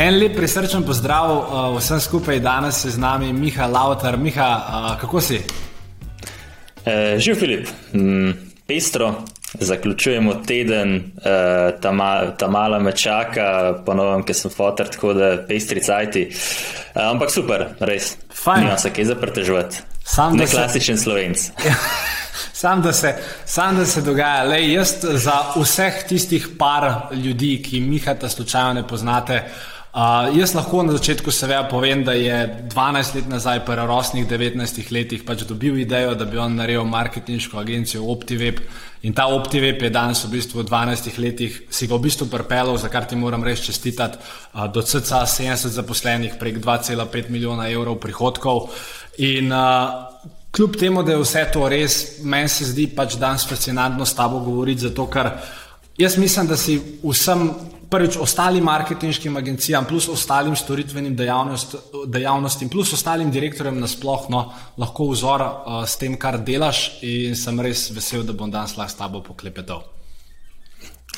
En lep prisrčen pozdrav uh, vsem skupaj, danes je z nami Miha Lauter. Miha, uh, kako si? E, živ Filip, mm, pestro, zaključujemo teden, e, ta, ma, ta mala me čaka, ponovim, ker sem fotor, tako da pestri cajti. E, ampak super, res. Fajn. Nima se kaj zaprtežovati. Sam ne klasičen se... slovenc. Sam da, se, sam, da se dogaja. Lej, jaz za vseh tistih par ljudi, ki Mihata slučajno ne poznate, uh, Uh, jaz lahko na začetku seveda povem, da je 12 let nazaj, pri rosnih 19 letih, pač dobil idejo, da bi on naredil marketinško agencijo OptiWeb. In ta OptiWeb je danes v bistvu v 12 letih si ga v bistvu pripeljal, za kar ti moram res čestitati, uh, do CCA 70 zaposlenih, prek 2,5 milijona evrov prihodkov. In uh, kljub temu, da je vse to res, meni se zdi pač danes fascinantno s tabo govoriti, zato ker jaz mislim, da si vsem prvič ostalim marketinškim agencijam, plus ostalim storitvenim dejavnost, dejavnostim, plus ostalim direktorjem nasplošno no, lahko vzor uh, s tem, kar delaš, in sem res vesel, da bom danes lahko s tabo poklepetal.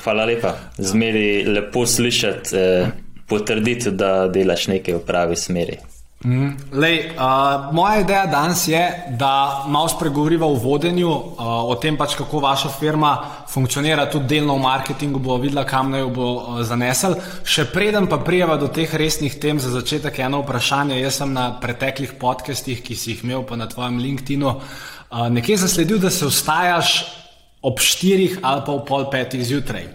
Hvala lepa. Zmeri lepo slišati, eh, potrditi, da delaš nekaj v pravi smeri. Mm. Lej, uh, moja ideja danes je, da malo spregovoriva o vodenju, uh, o tem, pač, kako vaša firma funkcionira, tudi delno v marketingu, bo videla, kam naj jo bo uh, zanesel. Še preden pa prijeva do teh resnih tem, za začetek eno vprašanje. Jaz sem na preteklih podcestih, ki si jih imel pa na tvojem LinkedIn-u, uh, nekje zasledil, da se vstajaš ob štirih ali pa ob pol petih zjutraj.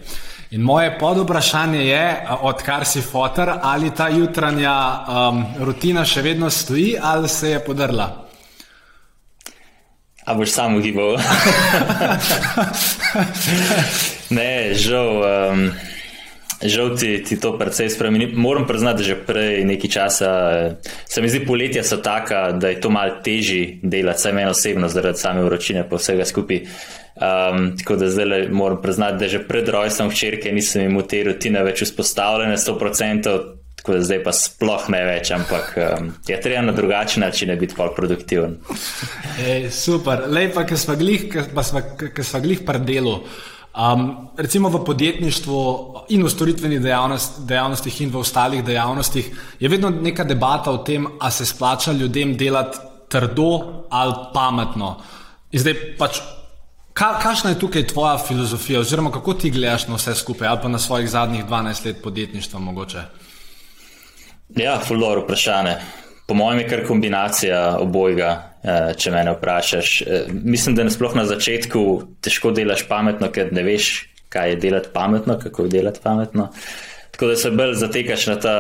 In moje podobrašanje je, odkar si fotor, ali ta jutranja um, rutina še vedno stoji ali se je podrla? A boš samo gibal? ne, žal, um, žal ti, ti to precej spremeni. Moram priznati, da že prej nekaj časa se mi zdi, poletja so taka, da je to malo težje delati, saj meni osebno, zaradi same vročine, pa vsega skupaj. Um, tako da zdaj moram priznati, da že pred rojstvom hčerke nisem imel te rutine več vzpostavljene 100%, tako da zdaj pa sploh ne več, ampak um, je treba na drugačen način biti bolj produktiven. Ej, super, lepa, ker smo glih, glih pri delu. Um, recimo v podjetništvu in v storitvenih dejavnost, dejavnostih in v ostalih dejavnostih je vedno neka debata o tem, ali se splača ljudem delati trdo ali pametno. In zdaj pač Ka, kakšna je tukaj tvoja filozofija, oziroma kako ti gledaš na vse skupaj, ali pa na svojih zadnjih 12 let podjetništva? Mogoče? Ja, fulor vprašanje. Po mojem je kar kombinacija obojega, eh, če me vprašaš. Eh, mislim, da nasploh na začetku težko delaš pametno, ker ne veš, kaj je delati pametno, kako je delati pametno. Tako da se bolj zatekaš na ta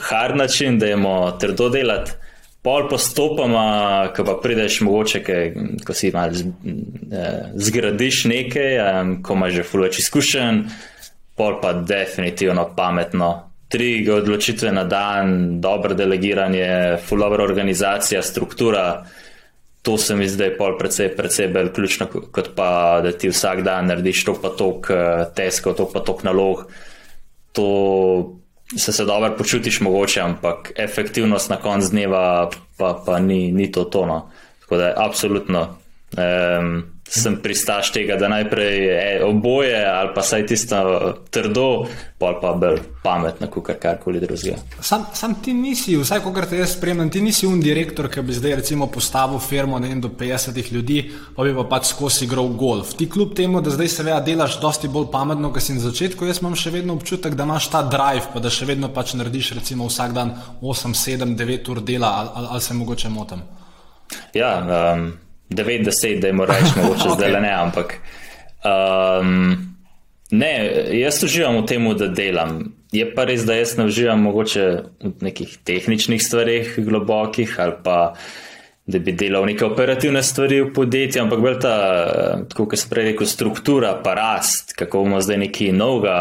hard način, da je mo trdo delati. Pol postopoma, ko pa prideš mogoče, kaj, ko si malo eh, zgradiš nekaj, ko imaš že fulveč izkušenj, pol pa definitivno pametno. Tri odločitve na dan, dobro delegiranje, fulvera organizacija, struktura. To se mi zdaj pol precej, precej bolj ključno, kot pa da ti vsak dan narediš to pa tok eh, teskov, to pa tok nalog. To se, se dobro počutiš, mogoče, ampak efektivnost na koncu dneva pa, pa ni, ni to tono. Tako da, absolutno. Um, sem pristaš tega, da najprej je oboje ali pa saj tisto trdo, pol pa bolj pametno, kot karkoli drugega. Sam, sam ti nisi, vsaj ko te jaz spremljam, ti nisi un direktor, ki bi zdaj recimo postavil firmo vem, do 50 ljudi, pa bi pa pač skozi igral golf. Ti kljub temu, da zdaj seveda delaš dosti bolj pametno, kot si na začetku, jaz imam še vedno občutek, da imaš ta drive, pa da še vedno pač narediš recimo vsak dan 8, 7, 9 ur dela ali, ali, ali se mogoče motim. Ja, um, 90, da jim rečemo, mogoče okay. zdaj le ne, ampak. Um, ne, jaz uživam v tem, da delam. Je pa res, da jaz ne uživam mogoče v nekih tehničnih stvarih, globokih ali pa da bi delal neke operativne stvari v podjetju, ampak bolj ta, tako kot se prej rekel, struktura, pa rast, kako bomo zdaj neki novega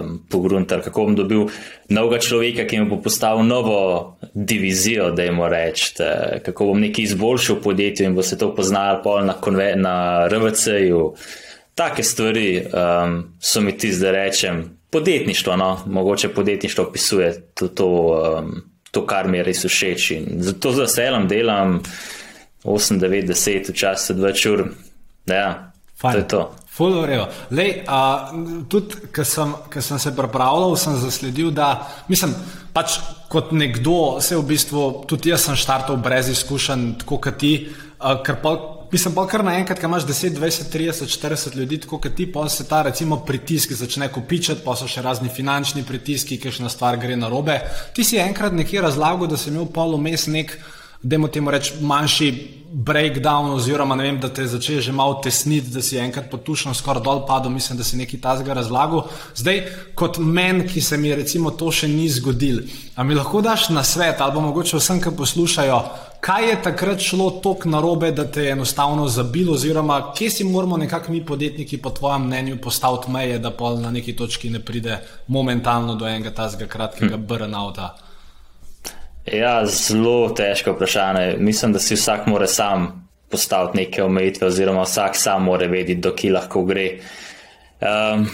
um, pogruntar, kako bom dobil novega človeka, ki mi bo postavil novo divizijo, da jim rečem, kako bom nekaj izboljšal v podjetju in bo se to poznal pol na, na RVC-ju. Take stvari um, so mi ti zdaj rečem. Podjetništvo, no, mogoče podjetništvo opisuje to. to um, to, kar mi je res všeč. In zato z veseljem delam 8, 9, 10, včasih 2 ur. Ja, Fajn. to je to. Lej, a, tudi, ko sem, sem se pripravljal, sem zasledil, da mislim, pač kot nekdo, se v bistvu tudi jaz sem štartal brez izkušenj, tako kot ti, a, ker pa Mislim, pa kar naenkrat, ko imaš 10, 20, 30, 40 ljudi, tako kot ti, pa se ta recimo pritisk začne kopičati, pa so še razni finančni pritiski, ki še na stvar gre na robe. Ti si enkrat nekje razlagal, da si imel pol vmes nek, da mu temu reč, manjši breakdown, oziroma vem, da te začne že malo tesniti, da si enkrat potušno skoraj dol padel, mislim, da si nekaj tazga razlagal. Zdaj, kot men, ki se mi recimo to še ni zgodil, a mi lahko daš na svet, ali pa mogoče vsem, ki poslušajo, kaj je takrat šlo tako narobe, da te je enostavno zabilo, oziroma kje si moramo nekako mi podjetniki, po tvojem mnenju, postaviti meje, da pa na neki točki ne pride momentalno do enega tazga kratkega hm. burnouta. Ja, zelo težko vprašanje. Mislim, da si vsak mora sam postaviti neke omejitve, oziroma vsak sam mora vedeti, do kje lahko gre. Um,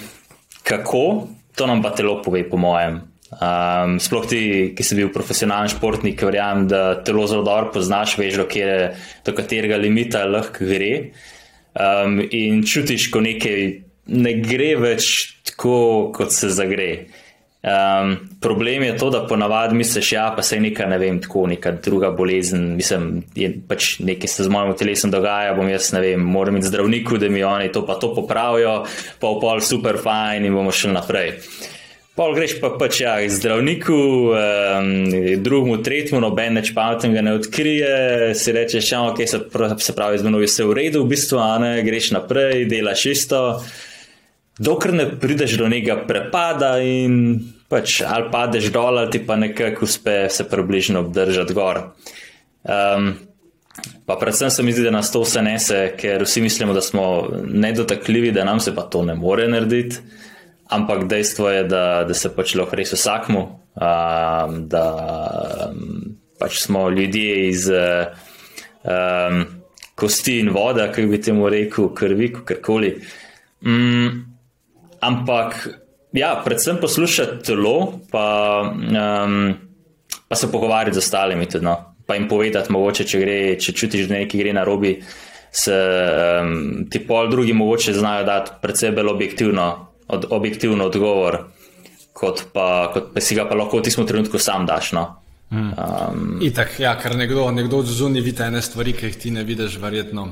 kako? To nam pa telo pove, po mojem. Um, sploh ti, ki si bil profesionalen športnik, verjamem, da telo zelo dobro poznaš, veš, do, kjer, do katerega limita lahko gre. Um, in čutiš, ko nekaj ne gre več tako, kot se zagre. Um, problem je to, da ponavadi misliš, ja, pa se je neka, ne vem, tako neka druga bolezen, mislim, je pač nekaj se z mojim telesom dogaja, bom jaz, ne vem, moram iti zdravniku, da mi oni to pa to popravijo, pa v pol super fajn in bomo šli naprej. Pol greš pa pač ja, zdravniku, um, drugemu, tretjemu, noben več pametnega ne odkrije, si rečeš, ja, ok, se, se pravi, z menoj je vse v redu, v bistvu, a ne, greš naprej, delaš isto, dokler ne prideš do nekega prepada in pač ali padeš dol, ali ti pa nekako uspe se približno obdržati gor. Um, pa predvsem se mi zdi, da nas to vse nese, ker vsi mislimo, da smo nedotakljivi, da nam se pa to ne more narediti. Ampak dejstvo je, da, da se pač lahko res vsakmu, um, da um, pač smo ljudje iz um, kosti in voda, ki bi temu rekel, krvi, karkoli. Um, ampak, ja, predvsem poslušati telo, pa, um, pa se pogovarjati z ostalimi, tudi, no? pa jim povedati, mogoče, če, gre, če čutiš, da nekaj gre na robi, se um, ti pol drugi mogoče znajo dati predvsej bolj objektivno od, objektivno odgovor, kot pa, kot pa si ga pa lahko v tistem trenutku sam daš. No. Um, Itak, ja, ker nekdo, nekdo od zunaj vidi ene stvari, ki jih ti ne vidiš, verjetno.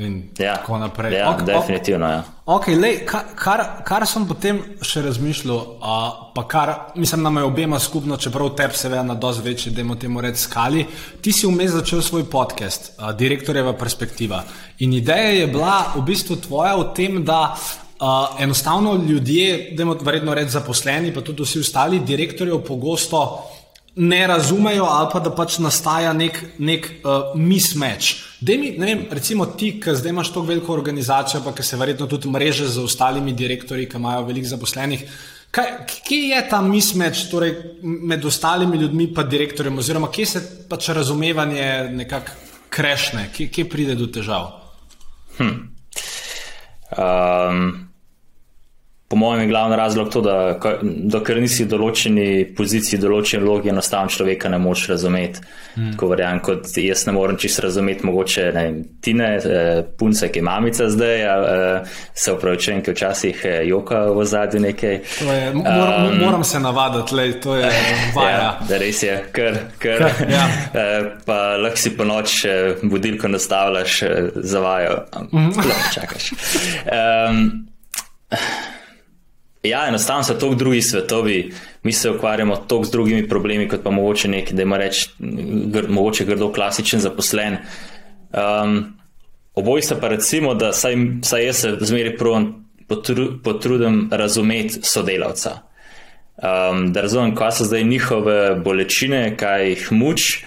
In ja, tako naprej. Ja, ok, definitivno. Ja. Okay, lej, kar, kar sem potem še razmišljal, a, pa kar mislim, da me obema skupno, čeprav tebi se ve na dosti večji, da imamo temu reči skali. Ti si vmes začel svoj podcast, a, Direktorjeva perspektiva. In ideja je bila v bistvu tvoja v tem, da Uh, enostavno ljudje, da imamo verjetno reči zaposleni, pa tudi vsi ostali direktorji, pogosto ne razumejo, ali pa da pač nastaja nek, nek uh, mismatch. Mi, vem, recimo ti, ki zdaj imaš tako veliko organizacijo, pa ki se verjetno tudi mreže z ostalimi direktorji, ki imajo veliko zaposlenih. Kaj, kje je ta mismatch torej med ostalimi ljudmi in direktorjem, oziroma kje se pač razumevanje nekako krešne, kje, kje pride do težav? Hm. Um, po mojem, je glavni razlog to, da dokler nisi v določeni poziciji, določeni vlogi, enostavno človeka ne moš razumeti. Mm. Tako verjamem, kot jaz ne morem čisto razumeti, mogoče ne, tine, eh, punce, ki je mamica zdaj, eh, se upravičujem, ki včasih eh, joka v zadju nekaj. Je, moram, um, moram se navaditi, le to je vaja. Ja, res je, kar. kar, ja. eh, pa lahko si po noč eh, budilko nastavljaš eh, za vajo. Mm. Čakaš. Um, Ja, enostavno so tako drugi svetovi, mi se ukvarjamo tako z drugimi problemi, kot pa mogoče neki, da ima reči, gr, mogoče grdo klasičen zaposlen. Um, oboji sta pa recimo, da saj, saj jaz se zmeri potru, potrudim razumeti sodelavca. Um, da razumem, kaj so zdaj njihove bolečine, kaj jih muč.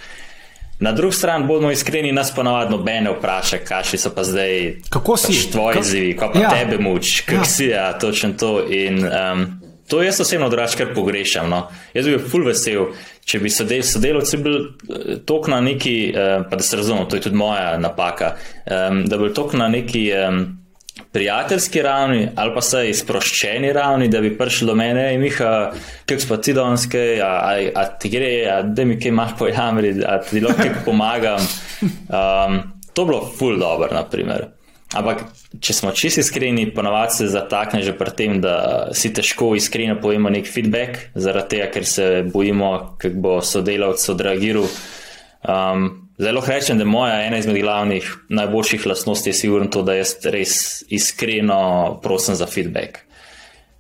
Na drugi strani bomo iskreni, nas pa navadno bene vpraša, kakšni so pa zdaj Kako si? pač tvoji izzivi, kako pa Ja. tebe muč, kako Ja. si, ja, točno to. In, um, to jaz osebno drugače kar pogrešam. No. Jaz bi bil full vesel, če bi sodel, sodelavci bili eh, tok na neki, uh, pa da se razumem, to je tudi moja napaka, um, da bi tok na neki. Um, prijateljski ravni ali pa saj sproščeni ravni, da bi prišli do mene in Miha, kako si pa ti donske, a, a, a ti gre, a da mi kaj imaš po jamri, a ti lahko kaj pomagam. Um, to bi bilo full dobro, naprimer. Ampak, če smo čisto iskreni, ponavadi se zatakne že pri tem, da si težko iskreno povemo nek feedback, zaradi tega, ker se bojimo, kako bo sodelavec odreagiral. Um, Zelo rečem, da moja ena izmed glavnih, najboljših lastnosti je sigurno to, da jaz res iskreno prosim za feedback.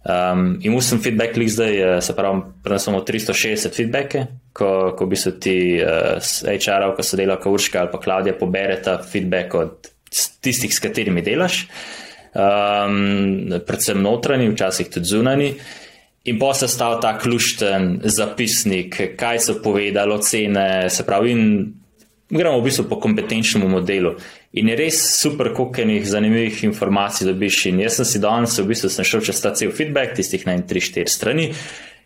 Um, in muslim feedback lik zdaj, eh, se pravi, prenesemo 360 feedbacke, ko, ko bi se ti uh, HR-ov, ko so delali Urška ali pa Klaudija, pobereta feedback od tistih, s katerimi delaš, um, predvsem notranji, včasih tudi zunani. In pa se stav ta klušten zapisnik, kaj so povedali, ocene, se pravi, in gremo v bistvu po kompetenčnemu modelu. In je res super, koliko enih zanimivih informacij dobiš. In jaz sem si danes, v bistvu, sem šel čez ta cel feedback, tistih na 3-4 strani,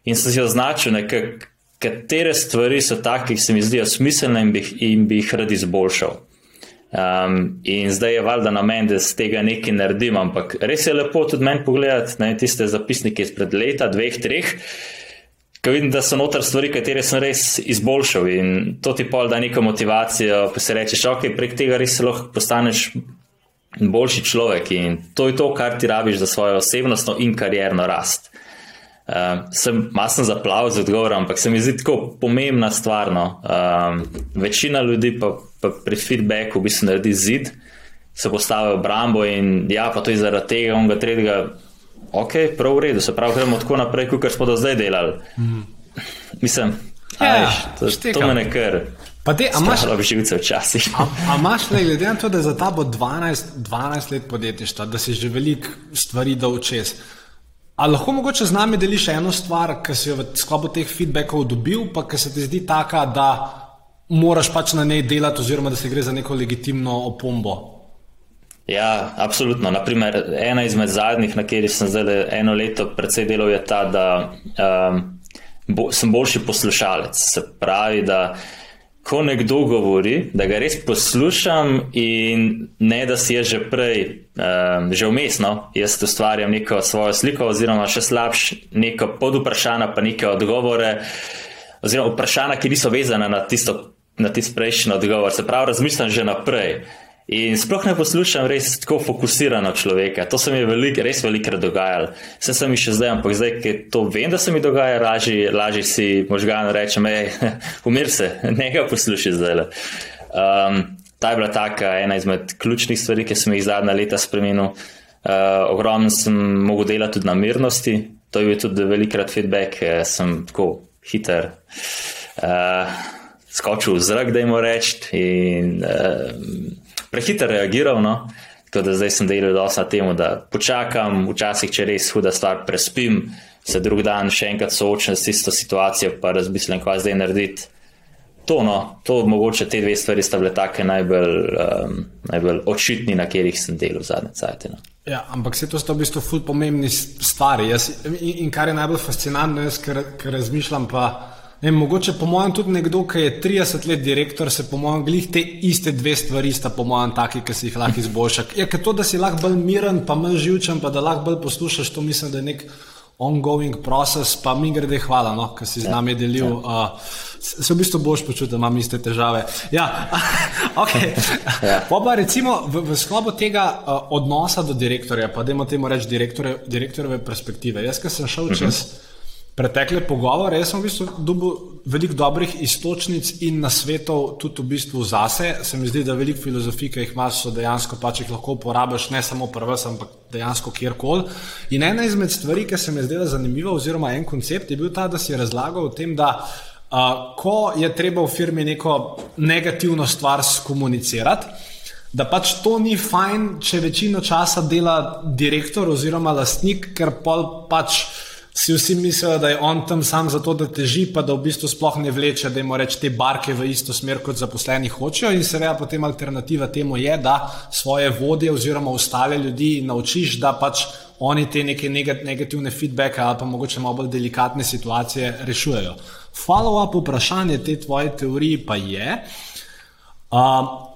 in sem si označil, nekak, katere stvari so take, ki se mi zdijo smiselne in bi, in bi jih rad izboljšal. Um, in zdaj je valjda na meni, da z tega nekaj naredim, ampak res je lepo tudi meni pogledati na tiste zapisnike izpred leta, dveh, treh, ko vidim, da so noter stvari, katere sem res izboljšal in to ti pol da neko motivacijo, pa si rečeš, ok, prek tega res lahko postaneš boljši človek in to je to, kar ti rabiš za svojo osebnostno in karjerno rast. Uh, sem masen zaplav z odgovorom, ampak se mi zdi tako pomembna stvar. Um, večina ljudi pa, pa pri feedbacku v bistvu naredi zid, se postavi v obrambo in ja, pa to je zaradi tega, on ga tretjega. Ok, prav v redu, se pravi, gremo tako naprej, kot smo do zdaj delali. Mm. Mislim, Ja, veš, to, štekam. to me ne kar. Pa te, a imaš, živce včasih. a, a imaš le, glede na to, da je za ta bo 12, 12 let podjetništva, da si že veliko stvari dal čez. A lahko mogoče z nami deliš eno stvar, ki si jo v sklopu teh feedbackov dobil, pa ki se ti zdi taka, da moraš pač na njej delati, oziroma da se gre za neko legitimno opombo. Ja, absolutno. Naprimer, ena izmed zadnjih, na kateri sem zdaj eno leto predvsej delal, je ta, da um, bo, sem boljši poslušalec. Se pravi, da ko nekdo govori, da ga res poslušam in ne da si jaz že prej, um, že umestno, jaz ustvarjam neko svojo sliko, oziroma še slabš, neko podvprašanje, pa neke odgovore, oziroma vprašanja, ki niso vezana na tisto, na tisto prejšnji odgovor. Se pravi, razmišljam že naprej. In sploh ne poslušam res tako fokusirano človeka. To se mi je velik, res velikrat dogajalo. Vse se mi še zdaj, ampak zdaj, ki to vem, da se mi dogaja, lažje, lažje si možgan rečem, hej, umir se, ne ga poslušaj zdaj. Um, ta je bila taka ena izmed ključnih stvari, ki sem jih zadnja leta spremenil. Uh, ogromno sem mogel delati tudi na mirnosti, to je bil tudi velikrat feedback, eh, sem tako hiter. Uh, skočil v zrak, da jim rečem, in uh, prehiter reagiral. No? Tako da zdaj sem delal dosta na tem, da počakam, včasih, če res huda stvar prespim, se drug dan še enkrat soočam s tisto situacijo, pa razmislim, kaj zdaj narediti. To, no, to mogoče te dve stvari sta bile take najbolj, um, najbolj očitni, na katerih sem delal zadnje cajtine. No. Ja, ampak se to sta v bistvu ful pomembni s- stvari. Jaz, in, in kar je najbolj fascinantno, jaz, ker, ker razmišljam pa. Ne, mogoče po mojem tudi nekdo, ki je 30 let direktor, se po mojem glih te iste dve stvari sta po mojem taki, ki si jih lahko izboljša. Ja, ker to, da si lahko bolj miren, pa manj živčen, pa da lahko bolj poslušaš, to mislim, da je nek ongoing proces, pa mi grede hvala, no, ker si z nami delil. Uh, se se v bistvu boš počutil, da imam iste težave. Ja, ok. Ja. Pa pa recimo v, v sklopu tega uh, odnosa do direktorja, pa dajmo temu reči direktorjeve perspektive. Jaz, ki sem šel čez pretekle pogovore, jaz sem v bistvu dobil veliko dobrih istočnic in nasvetov tudi v bistvu zase. Se mi zdi, da veliko filozofij, ki jih imaš, so dejansko pač jih lahko uporabiš ne samo pri vas, ampak dejansko kjerkoli. In ena izmed stvari, ki se mi je zdela zanimiva, oziroma en koncept, je bil ta, da si razlagal o tem, da uh, ko je treba v firmi neko negativno stvar skomunicirati, da pač to ni fajn, če večino časa dela direktor oziroma lastnik, ker pač si vsi mislijo, da je on tam sam zato, da teži, pa da v bistvu sploh ne vleče, da jim reče te barke v isto smer, kot zaposleni hočejo. In seveda potem alternativa temu je, da svoje vodje oziroma ostale ljudi naučiš, da pač oni te neke negativne feedbacke ali pa mogoče malo bolj delikatne situacije rešujejo. Follow-up vprašanje te tvoje teorije pa je. Uh,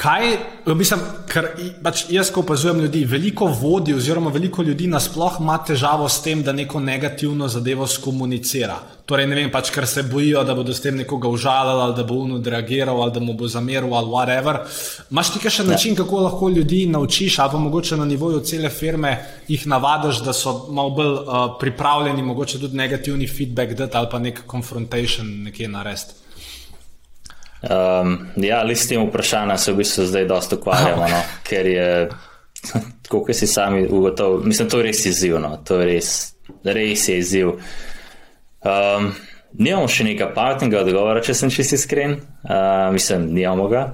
Kaj, mislim, ker pač jaz, ko opazujem ljudi, veliko vodi, oziroma veliko ljudi nasplošno ima težavo s tem, da neko negativno zadevo skomunicira. Torej, ne vem, pač, ker se bojijo, da bodo s tem nekoga užalili, ali da bo uno reagiral, ali da mu bo zameril, ali whatever. Imáš ti še način, kako lahko ljudi naučiš, ali pa mogoče na nivoju cele firme jih navadiš, da so malo bolj uh, pripravljeni, mogoče tudi negativni feedback dati ali pa nek confrontation nekje narediti. Um, ja, ali s tem vprašanjem se v bistvu zdaj dosta ukvarjamo, no? ker je, kot si sami ugotovili, mislim, to je res izziv. No? To je res, res je izziv. Um, nimamo še nekaj pametnega odgovora, če sem čisto iskren. Uh, mislim, nimamo ga.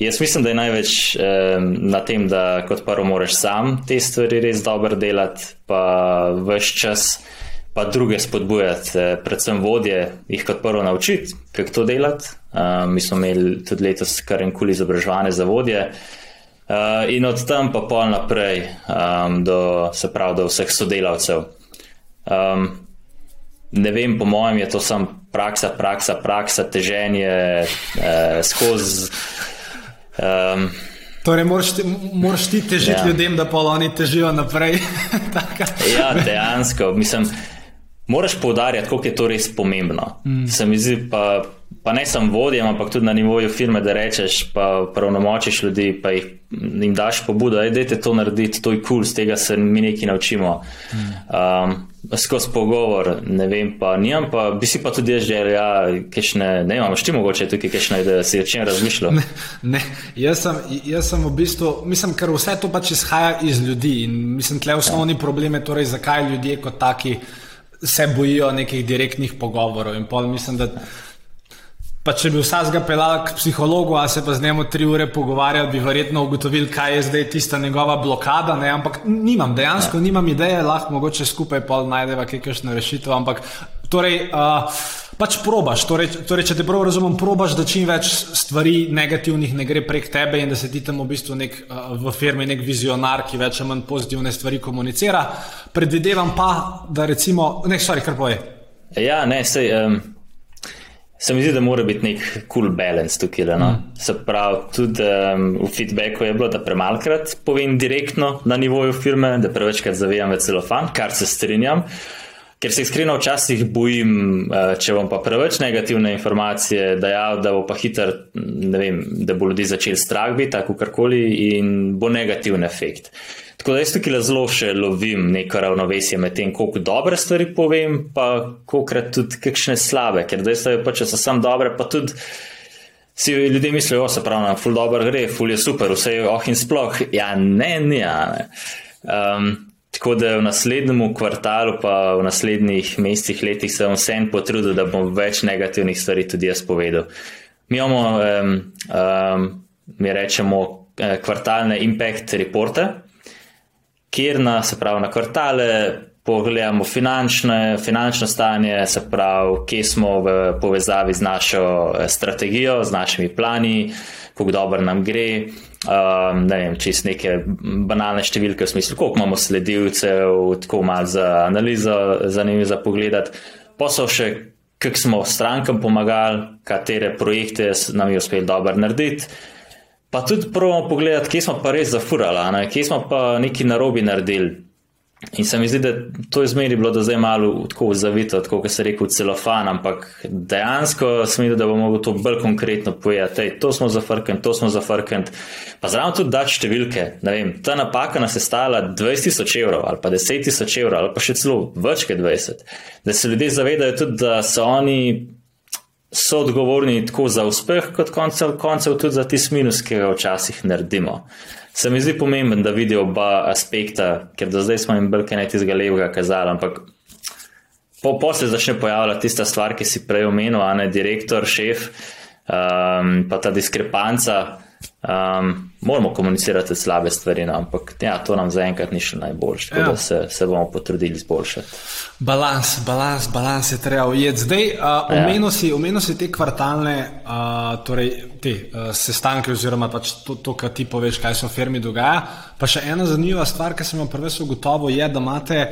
Jaz mislim, da je največ um, na tem, da kot prvo moraš sam te stvari res dobro delati, pa vse čas pa druge spodbujati, predvsem vodje, jih kot prvo naučiti, kako to delati. Uh, mi smo imeli tudi letos kar en kul izobraževanje za vodje. Uh, in od tam pa pol naprej, um, do, se pravi, do vseh sodelavcev. Um, ne vem, po mojem, je to samo praksa, praksa, praksa, teženje eh, skozi. Um, Torej, moraš ti, moraš ti težiti ja. ljudem, da pa oni težijo naprej. ja, dejansko. Mislim, moraš poudarjati, koliko je to res pomembno. Mm. Se mi zdi, pa, pa ne samo vodjem, ampak tudi na nivoju firme, da rečeš, pa pravnomočiš ljudi, pa jih, jim daš pobudo, da je to narediti, to je kul, cool, z tega se mi nekaj naučimo. Mm. Um, Skozi pogovor, ne vem, pa nimam, pa bi si pa tudi jaz želel, ja, kajšne, ne vem, ti mogoče tukaj kajšne, da si o čem razmišljal. Ne, ne. Jaz, sem, jaz sem v bistvu, mislim, ker vse to pač izhaja iz ljudi in mislim, tle osnovni ja. problem je torej, zakaj ljudje kot taki se bojijo nekih direktnih pogovorov. In pol mislim, da pa če bi vsak ga pelal k psihologu, a se pa z njim tri ure pogovarjal, bi verjetno ugotovil, kaj je zdaj tista njegova blokada. Ne? Ampak nimam, dejansko ja. nimam ideje, lahko mogoče skupaj pol najdeva kakšno rešitev. Ampak torej. Uh, pač probaš. Torej, torej, če te prav razumem, probaš, da čim več stvari negativnih ne gre prek tebe in da se ti tam v bistvu nek, uh, v firmi nek vizionar, ki več ali manj pozitivne stvari komunicira. Predvidevam pa, da recimo, ne, stvari kar poje. Ja, ne, sej. Um... Se mi zdi, da mora biti nek cool balance tukaj. No? Mm. Se pravi, tudi um, v feedbacku je bilo, da premalkrat povem direktno na nivoju firme, da prevečkrat zavijam v celofan, kar se strinjam. Uh, Ker se iskreno včasih bojim, eh, če bom pa preveč negativne informacije dajal, da bo pa hiter, ne vem, da bo ljudi začel strah biti, tako karkoli, in bo negativen efekt. Tako da jaz tukaj zelo še lovim neko ravnovesje med tem, koliko dobre stvari povem, pa koliko tudi kakšne slabe, ker dejstvo je pa, če so sam dobre, pa tudi. Si ljudje mislijo, se pravi, ful dobro gre, ful je super, vse je oh in sploh. Ja, ne, ne. ne. Um, Tako da v naslednjem kvartalu, pa v naslednjih mesecih, letih se bom vsem potrudil, da bom več negativnih stvari tudi jaz povedal. Mi imamo, um, um, mi rečemo, eh, kvartalne impact reporte, kjer na, se pravi, na kvartale pogledamo finančne, finančno stanje, se pravi, kje smo v povezavi z našo eh, strategijo, z našimi plani, kako dobro nam gre. Um, ne vem, čist neke banalne številke, v smislu, koliko imamo sledilcev, tako malo za analizo, zanimivo za pogled. Pa so še, kako smo strankam pomagali, katere projekte nam je uspelo dobro narediti. Pa tudi prvo pogledati, kje smo pa res zafurali, kje smo pa neki narobi naredili. In se mi zdi, da to je zmeri bilo do zdaj malo tako zavito, tako kot se reče, celofan, ampak dejansko sem videl, da bomo mogli to bolj konkretno povedati. To smo zafrknili, to smo zafrknili. Pa zraven tudi dati številke. Vem, ta napaka nas je stala 20 tisoč evrov ali pa 10 tisoč evrov ali pa še celo več kot 20. Da se ljudje zavedajo tudi, da so oni. So odgovorni tako za uspeh, kot koncev, koncev tudi za tisti minus, ki ga včasih naredimo se mi zdi pomemben, da vidijo oba aspekta, ker do zdaj smo jim bolj kaj tistega levega kazali. Ampak po, po se začne pojavljati tista stvar, ki si prej omenil, a ne direktor, šef, um, pa ta diskrepanca. Um, moramo komunicirati slabe stvari, no, ampak ja, to nam zaenkrat ni šlo najboljše, tako ja. da se, se bomo potrudili izboljšati. Balans, balans, balans je treba ujeti. Zdaj, uh, ja. omenil, si, omenil si te kvartalne uh, torej te, uh, sestanke, oziroma pač to, to kar ti poveš, kaj se v firmi dogaja. Pa še ena zanimiva stvar, ki sem jo prvi ugotovil, je, da imate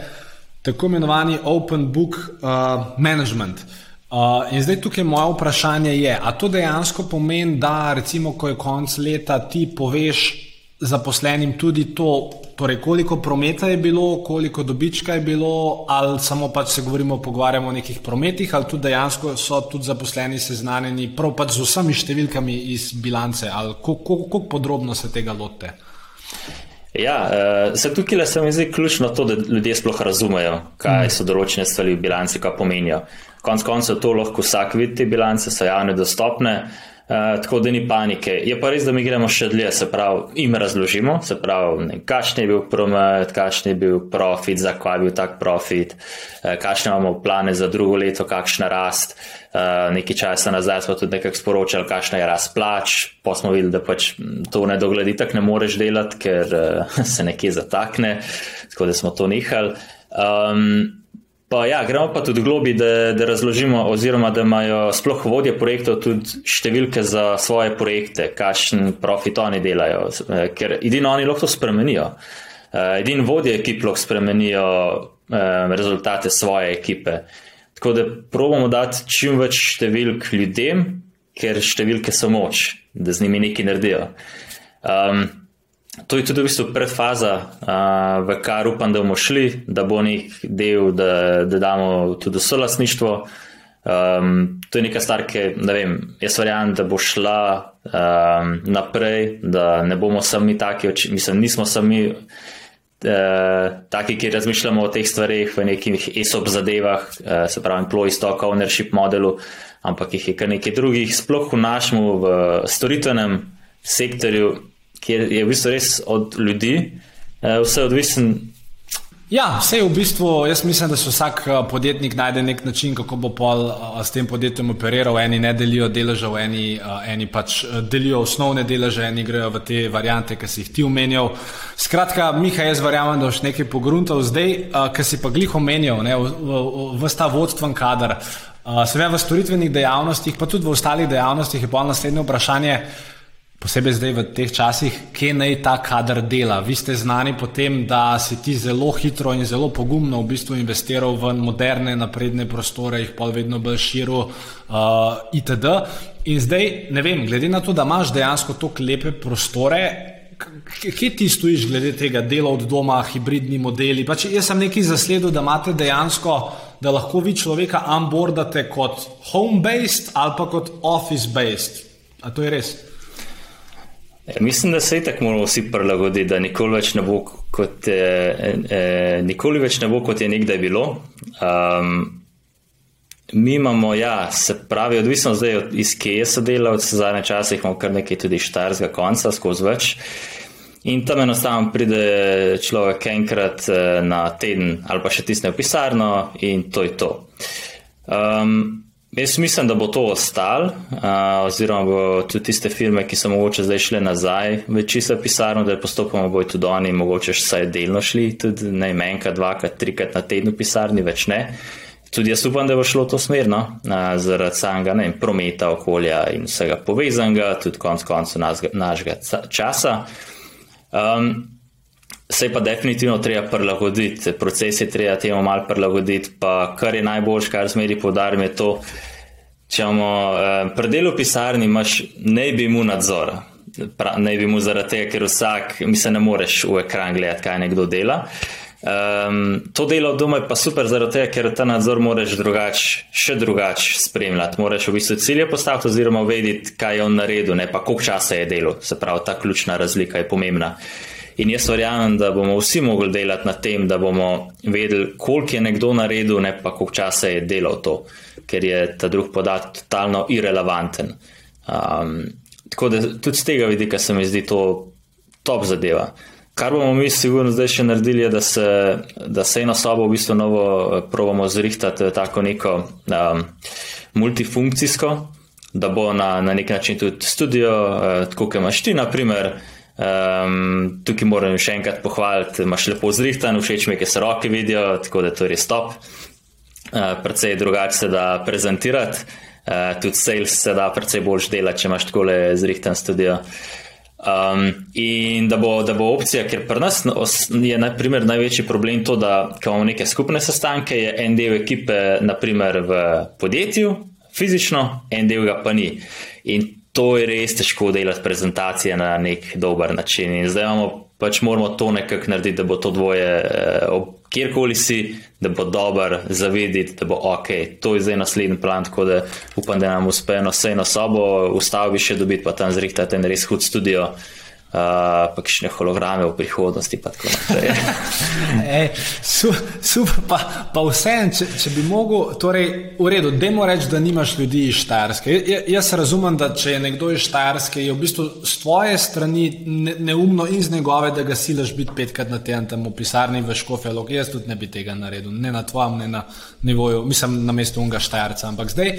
tako imenovani open book uh, management. Uh, Uh, in zdaj tukaj moje vprašanje je, a to dejansko pomeni, da recimo, ko je konec leta, ti poveš zaposlenim tudi to, torej koliko prometa je bilo, koliko dobička je bilo, ali samo pač se govorimo, pogovarjamo o nekih prometih, ali tudi dejansko so tudi zaposleni seznanjeni prav pač z vsemi številkami iz bilance, ali kako podrobno se tega lote. Ja, uh, se tukaj le se mi zdi ključno to, da ljudje sploh razumejo, kaj so določene stvari v bilanci, kaj pomenijo. Konec koncev to lahko vsak vidi, te bilance so javne, dostopne, uh, tako da ni panike. Je pa res, da mi gremo še dlje, se pravi, jim razložimo, se pravi, kakšen je bil promet, kakšen je bil profit, zakaj je bil tak profit, uh, kakšne imamo plane za drugo leto, kakšna rast. Uh, nekaj časa nazaj smo tudi nekako sporočali, kakšna je rast plač, pa smo videli, da pač to ne dogledi, tako ne moreš delati, ker uh, se nekje zatakne, tako da smo to nehali. Um, Pa ja, gremo pa tudi globi, da, da razložimo, oziroma da imajo sploh vodje projektov tudi številke za svoje projekte, kakšen profit oni delajo, eh, ker edino oni lahko to spremenijo. Eh, edino vodje ekip lahko spremenijo eh, rezultate svoje ekipe. Tako da probujemo dati čim več številk ljudem, ker številke so moč, da z njimi nekaj naredijo. Um, To je tudi v bistvu predfaza, uh, v kar upam, da bomo šli, da bo nek del, da, da damo tudi vse lasništvo. Um, to je nekaj star, ki ne vem, jaz verjamem, da bo šla um, naprej, da ne bomo sami taki, mislim, nismo sami uh, taki, ki razmišljamo o teh stvarih v nekih ESOP zadevah, uh, se pravi, employee stock ownership modelu, ampak jih je kar nekaj drugih, sploh v našem, v storitvenem sektorju kjer je v bistvu res od ljudi, eh, vse odvisen. Ja, vse je v bistvu, jaz mislim, da se vsak eh, podjetnik najde nek način, kako bo pol eh, s tem podjetjem operiral. Eni ne delijo deležev, eni, eni pač delijo osnovne deleže, eni grejo v te variante, ki si jih ti omenjal. Skratka, Miha, jaz verjamem, da boš nekaj pogruntal. Zdaj, ki si pa glih omenjal, ne, v, v, v sta vodstven kader, seveda v storitvenih dejavnostih, pa tudi v ostalih dejavnostih je pa naslednje vprašanje. Posebej zdaj v teh časih, kje naj ta kader dela. Vi ste znani po tem, da si ti zelo hitro in zelo pogumno v bistvu investiral v moderne, napredne prostore, jih pa vedno bolj širo, uh, itd. In zdaj, ne vem, glede na to, da imaš dejansko tako lepe prostore, kje ti stojiš glede tega dela od doma, hibridni modeli? Pač jaz sem nekaj zasledil, da imate dejansko, da lahko vi človeka onboardate kot home-based ali pa kot office-based. A to je res? Mislim, da se je tako moralo vsi prilagoditi, da nikoli več ne bo kot, eh, eh, nikoli več ne bo, kot je nekdaj bilo. Um, mi imamo, ja, se pravi, odvisno zdaj od iz kje so delavci, v zadnje čase imamo kar nekaj tudi štarskega konca skozi več. In tam enostavno pride človek enkrat eh, na teden ali pa še tisne v pisarno in to je to. Um, Jaz mislim, da bo to ostalo, uh, oziroma bo tudi tiste firme, ki so mogoče zdaj šle nazaj v čisto pisarno, da postopoma bojo tudi oni, mogoče vsaj delno šli, tudi najmenjka, dvakrat, trikrat na tednu pisarni, več ne. Tudi jaz upam, da bo šlo to smerno, uh, zaradi samega ne, prometa, okolja in vsega povezanega, tudi konc koncu našega časa. Um, Se pa definitivno treba prilagoditi, proces je treba temu malo prilagoditi. Pa kar je najboljše, kar zmeri podarim, je to, če imamo eh, predelo pisarni, imaš ne bi mu nadzora. Ne bi mu zaradi tega, ker vsak, mi se ne moreš v ekran gledati, kaj nekdo dela. Um, to delo doma je pa super, zaradi tega, ker ta nadzor moraš drugač, še drugače spremljati. Moraš v bistvu cilje postaviti, oziroma vedeti, kaj je on naredil, ne pa koliko časa je delo. Se pravi, ta ključna razlika je pomembna. In jaz verjamem, da bomo vsi mogli delati na tem, da bomo vedeli, koliko je nekdo naredil, ne pa koliko časa je delal to, ker je ta drug podatek totalno irrelevanten. Um, tako da tudi z tega vidika se mi zdi to top zadeva. Kar bomo mi sigurno zdaj še naredili, je, da se, da se eno sobo v bistvu novo eh, probamo zrihtati tako neko um, multifunkcijsko. da bo na, na nek način tudi studio, uh, tako kot imaš ti, naprimer. Um, tukaj moram še enkrat pohvaliti, imaš lepo zrihtan, všeč mi je, ker se roke vidijo, tako da to je res top. Uh, predvsej drugače se da prezentirati, uh, tudi sales se da predvsej boljš delati, če imaš tako le zrihtan studio. Um, in da bo, da bo opcija, ker pri nas je naprimer, največji problem to, da imamo neke skupne sestanke, je en del ekipe naprimer, v podjetju, fizično, en del ga pa ni. In to je res težko delati prezentacije na nek dober način. In zdaj imamo, pač moramo to nekako narediti, da bo to dvoje, eh, kjerkoli si, da bo dober, zavediti, da bo ok. To je zdaj naslednji plan, tako da upam, da nam uspe eno sejno sobo, ustavi še dobiti, pa tam zrihtati en res hud studio uh, pa še ne holograme v prihodnosti. Ej, super, pa, pa vse en, če, če bi mogel, torej, v redu, demo reči, da nimaš ljudi iz Štajerske. J, jaz razumem, da če je nekdo iz Štajerske, je v bistvu z tvoje strani ne, neumno in z njegove, da ga silaš biti petkrat na tem tam v pisarni v Škofelog. Jaz tudi ne bi tega naredil, ne na tvojem, ne na nivoju, mislim na mestu unga Štajerca. Ampak zdaj,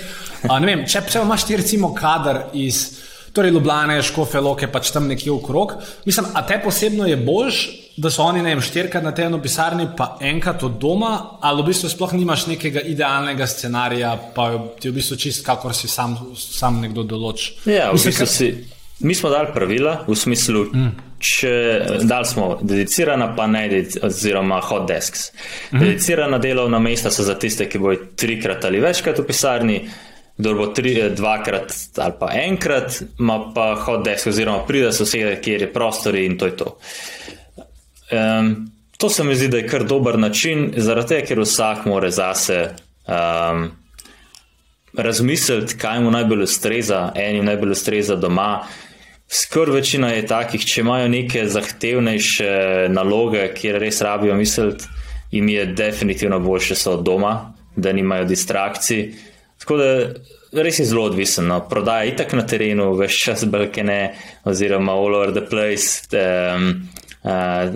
a, ne vem, če, če imaš ti recimo kader iz torej Ljubljane, Škofe, Loke, pač tam nekje okrog. Mislim, a te posebno je boljš, da so oni, ne vem, štirikrat na tednu pisarni, pa enkrat od doma, ali v bistvu sploh nimaš nekega idealnega scenarija, pa ti v bistvu čist, kakor si sam, sam nekdo določ. Ja, v bistvu si. Mi smo dali pravila v smislu, mm. če dali smo dedicirana, pa ne, oziroma hot desks. Mm. Dedicirana delovna mesta so za tiste, ki bojo trikrat ali večkrat v pisarni, kdo bo tri, dvakrat ali pa enkrat, ima pa hod desk, oziroma pride sosede, kjer je prostor in to je to. Um, to se mi zdi, da je kar dober način, zaradi tega, ker vsak mora zase um, razmisliti, kaj mu najbolj ustreza, enim najbolj ustreza doma. Skoraj večina je takih, če imajo neke zahtevnejše naloge, kjer res rabijo misliti, jim je definitivno boljše so doma, da nimajo distrakcij. Tako da res je zelo odvisen. No. Prodaja je tako na terenu, veš čas, balkene, oziroma all over the place. Um, Uh,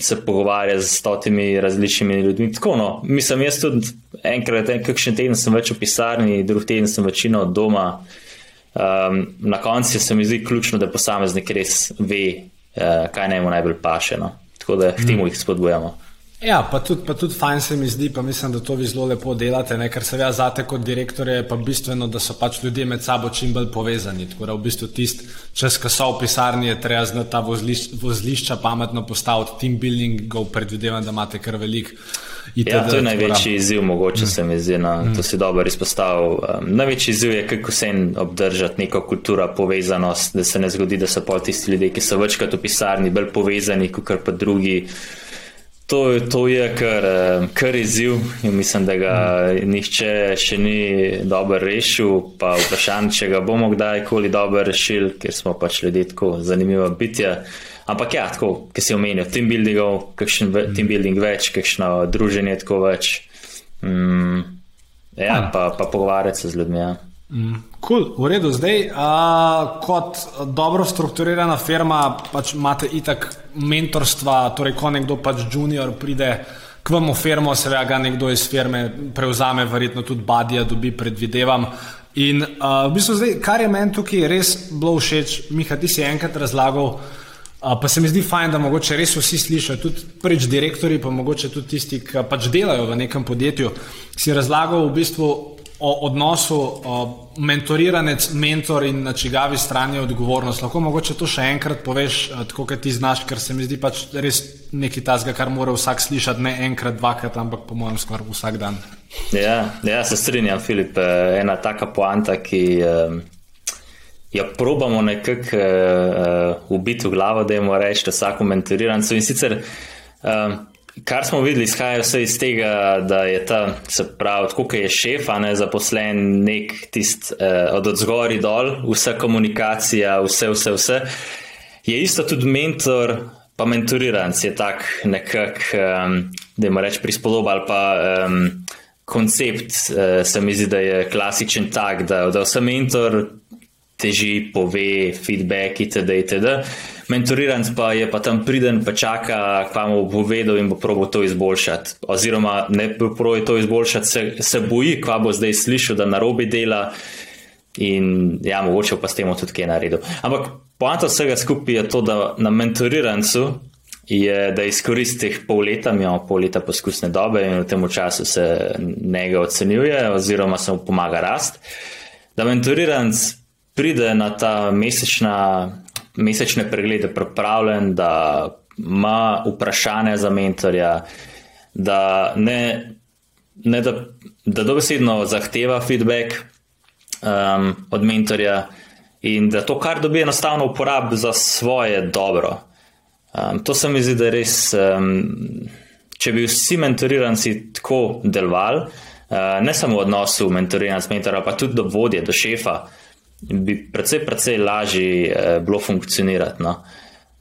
se pogovarja z stotimi različnimi ljudmi. Tako, no, mislim, jaz tudi enkrat, en, kakšen teden sem več v pisarni, drug teden sem večino od doma. Um, na koncu se mi zdi ključno, da posameznik res ve, uh, kaj naj mu najbolj paše. No. Tako da k temu jih spodbujamo. Ja, pa tudi, pa tudi fajn se mi zdi, pa mislim, da to vi zelo lepo delate, ne? ker se ve, zate kot direktor je pa bistveno, da so pač ljudje med sabo čim bolj povezani. Tako da v bistvu tist, čez ko so v pisarni, je treba znati ta vozlišča, vozlišča pametno postaviti, team building, go predvidevam, da imate kar velik. Ja, to je največji izziv, mogoče mm. se mi zdi, no, mm. to si dobro izpostavil. Um, največji izziv je, kako se en obdržati neko kulturo, povezanost, da se ne zgodi, da so pol tisti ljudje, ki so večkrat v pisarni, bolj povezani, kot pa drugi. To, to je kar, eh, kar izziv in mislim, da ga nihče še ni dobro rešil. Pa vprašanje, če ga bomo kdajkoli dobro rešili, ker smo pač ljudje tako zanimiva bitja. Ampak ja, tako, ki si omenil, team buildingov, kakšen team building več, kakšno druženje tako več. Mm, ja, pa, pa pogovarjati se z ljudmi. Ja. Mm, cool, v redu, zdaj, a, kot dobro strukturirana firma, pač imate itak mentorstva, torej ko nekdo pač junior pride k vam v firmo, seveda ga nekdo iz firme prevzame, verjetno tudi badija dobi, predvidevam. In a, v bistvu zdaj, kar je meni tukaj res bilo všeč, Miha, ti si enkrat razlagal, a, pa se mi zdi fajn, da mogoče res vsi slišijo, tudi preč direktori, pa mogoče tudi tisti, ki pač delajo v nekem podjetju, si razlagal v bistvu o odnosu o mentoriranec, mentor in na čigavi strani odgovornost. Lahko mogoče to še enkrat poveš, tako kot ti znaš, ker se mi zdi pač res nekaj tazga, kar mora vsak slišati, ne enkrat, dvakrat, ampak po mojem skoraj vsak dan. Ja, ja, se strinjam, Filip. Eh, ena taka poanta, ki jo probamo nekako uh, ubiti v glavo, da jim rečemo vsako mentorirancu. In sicer uh, Kar smo videli, izhaja vse iz tega, da je ta, se pravi, tako je šef, a ne zaposlen, nek tist eh, od odzgori dol, vsa komunikacija, vse, vse, vse. Je isto tudi mentor, pa mentoriranc je tak nekak, um, da ima reč prispodoba ali pa um, koncept, uh, se mi zdi, da je klasičen tak, da, da vse mentor teži, pove, feedback itd. itd. Mentoriranc pa je pa tam priden, pa čaka, kva mu bo povedal in bo probo to izboljšati. Oziroma, ne bo probo to izboljšati, se, se boji, kva bo zdaj slišal, da narobi dela. in ja, mogoče pa s tem tudi kaj naredil. Ampak poanta vsega skupaj je to, da na mentorirancu je, da izkoristi pol leta, mi imamo pol leta poskusne dobe in v tem času se njega ocenjuje oziroma se mu pomaga rast. Da mentoriranc pride na ta mesečna, mesečne preglede pripravljen, da ima vprašanje za mentorja, da ne, ne da, da dobesedno zahteva feedback um, od mentorja in da to, kar dobi, enostavno uporabi za svoje dobro. Um, to se mi zdi, da je res, um, če bi vsi mentoriranci tako delovali, uh, ne samo v odnosu mentoriranja s mentorjem, pa tudi do vodje, do šefa, bi precej, precej lažje uh, bilo funkcionirati. No?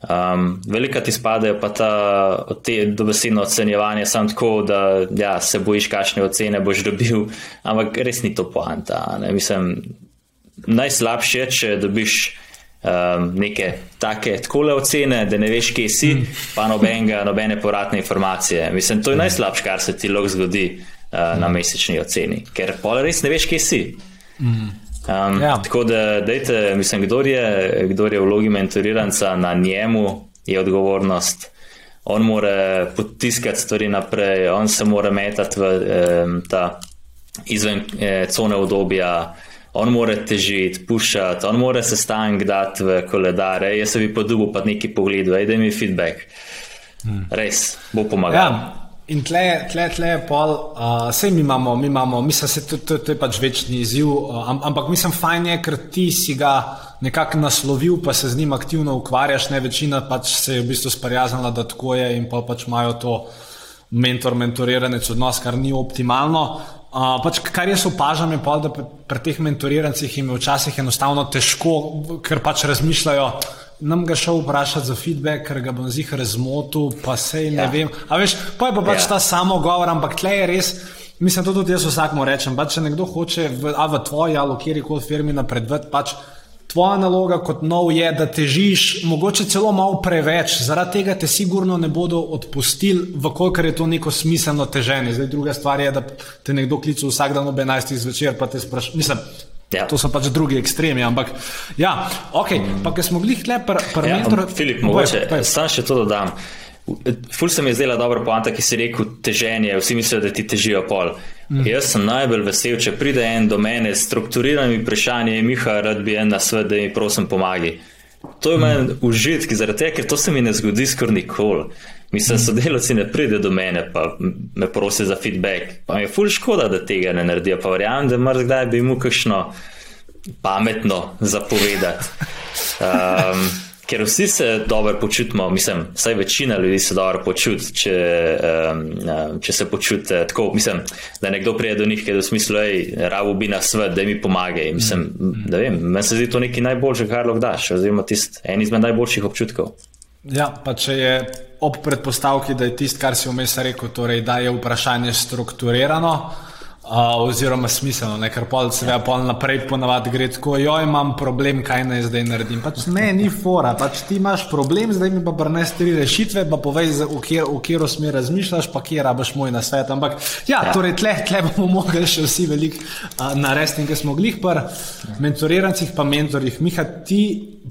Um, velika ti spadajo pa ta te dobesedno ocenjevanje, samo tako, da ja, se bojiš, kakšne ocene boš dobil, ampak res ni to poanta. Ne? Mislim, najslabše je, če dobiš um, neke take takole ocene, da ne veš, kje si, mm. pa nobenega, nobene povratne informacije. Mislim, to je mm. najslabše, kar se ti lahko zgodi uh, mm. na mesečni oceni, ker pa res ne veš, kje si. Mm. Um, ja. Tako da, dejte, mislim, kdo je, kdo je v vlogi mentoriranca, na njemu je odgovornost. On mora potiskati stvari naprej, on se mora metati v eh, ta izven eh, cone obdobja, on mora težiti, pušati, on mora se stank dati v koledare. Jaz se bi podobil pa neki pogled, da mi feedback. Hmm. Res bo pomagal. Ja. In tle, tle, tle pol, uh, vse mi imamo, mi imamo, mislim, da to, to, to je pač večni izziv, uh, ampak mislim, fajn je, ker ti si ga nekako naslovil, pa se z njim aktivno ukvarjaš, ne večina pač se je v bistvu sprijaznila, da tako je in pa pač imajo to mentor-mentoriranec odnos, kar ni optimalno. Uh, pač, kar jaz opažam, je pa, da pri teh mentorirancih jim je včasih enostavno težko, ker pač razmišljajo nam ga šel vprašati za feedback, ker ga bom zjih razmotil, pa sej ne ja. vem. A veš, pa je pa pač ja. ta samo govor, ampak tle je res. Mislim, to tudi jaz vsakmu rečem. Pa če nekdo hoče v, a, v tvoji ali kjer koli firmi napredovati, pač tvoja naloga kot nov je, da težiš, mogoče celo malo preveč. Zaradi tega te sigurno ne bodo odpustili, vkolikor je to neko smiselno teženje. Zdaj, druga stvar je, da te nekdo kliče vsak dan ob 11. zvečer, pa te sprašuje. Mislim, Ja. To so pač drugi ekstremi, ampak ja, ok, mm. pa ker smo bili hle par, par ja. Filip, mogoče, sam še to dodam. Ful se mi je zdela dobra poanta, ki si rekel teženje, vsi mislijo, da ti težijo pol. Mm. Jaz sem najbolj vesel, če pride en do mene s strukturiranimi vprašanji, Miha, rad bi en na svet, da mi prosim pomagi. To je meni užitek, zaradi tega, ker to se mi ne zgodi skoraj nikoli. Mislim, mm. sodelavci ne pride do mene, pa me prosi za feedback. Pa mi je ful škoda, da tega ne naredijo. Pa verjamem, da mar kdaj bi mu kakšno pametno zapovedati. Um, ker vsi se dobro počutimo, mislim, vsaj večina ljudi se dobro počuti, če, um, če se počute tako. Mislim, da nekdo pride do njih, ki je v smislu, da rabu bi nas svet, da mi pomaga. Mislim, da vem, meni se zdi to nekaj najboljšega, kar lahko daš, oziroma tist, en izmed najboljših občutkov. Ja, pa če je ob predpostavki, da je tisto, kar si vmes rekel, torej, da je vprašanje strukturirano oziroma smiselno, ne? ker pol se ve, pol naprej ponavadi gre tako, jo imam problem, kaj naj zdaj naredim. Pač ne, ni fora, pač ti imaš problem, zdaj mi pa prnesi tri rešitve, pa povej, v, kjer, v katero smer razmišljaš, pa kje rabaš moj na svet. Ampak ja, ja. torej tle, tle bomo mogli še vsi veliko narediti, ker smo glih par mentorirancih, pa mentorjih. Miha, ti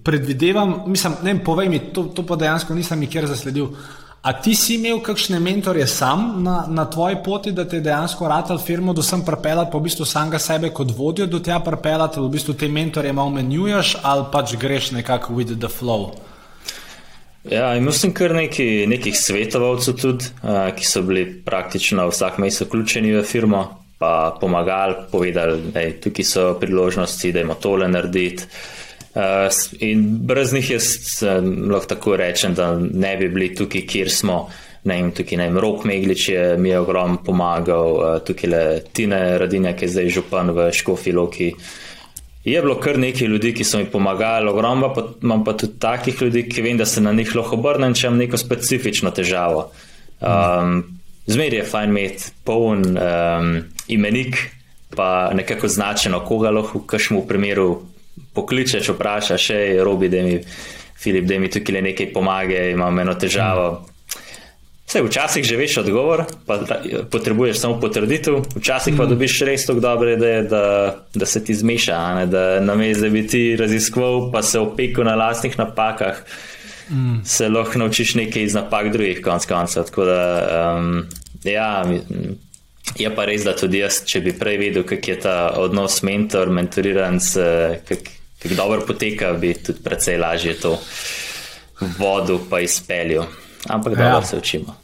predvidevam, mislim, ne, povej mi, to, to pa dejansko nisem nikjer zasledil. A ti si imel kakšne mentorje sam na, na tvoji poti, da te je dejansko ratal firmo, da sem pripeljal, pa v bistvu samega sebe kot vodjo do tega pripeljal, da v bistvu te mentorje malo menjuješ ali pač greš nekako with the flow? Ja, imel sem kar neki, nekih svetovalcev tudi, ki so bili praktično vsak mesec vključeni v firmo, pa pomagali, povedali, da tukaj so priložnosti, da imamo tole narediti. Uh, in brez njih jaz um, lahko tako rečem, da ne bi bili tukaj, kjer smo. Ne vem, tukaj ne vem, Rok Meglič je mi je ogromno pomagal, uh, tukaj le Tine Radinja, ki je zdaj župan v Škofi Loki. Je bilo kar nekaj ljudi, ki so mi pomagali, ogromno pa imam pa tudi takih ljudi, ki vem, da se na njih lahko obrnem, če imam neko specifično težavo. Um, Zmer je fajn imeti poln um, imenik, pa nekako značeno, koga lahko v kažem primeru pokličeš, vprašaš, hej, robi, da mi, Filip, da mi tukaj le nekaj pomaga, imam eno težavo. Vse, včasih že veš odgovor, pa potrebuješ samo potrditev, včasih pa mm. dobiš res tako dobre ideje, da, da se ti zmeša, ne? da na mestu, da bi ti raziskoval, pa se opekel na lastnih napakah, mm. se lahko naučiš nekaj iz napak drugih, konc koncev. Tako da, um, ja, je pa res, da tudi jaz, če bi prej vedel, kak je ta odnos mentor, mentoriran, kako dobro poteka, bi tudi precej lažje to vodo pa izpeljal. Ampak da ja. se učimo.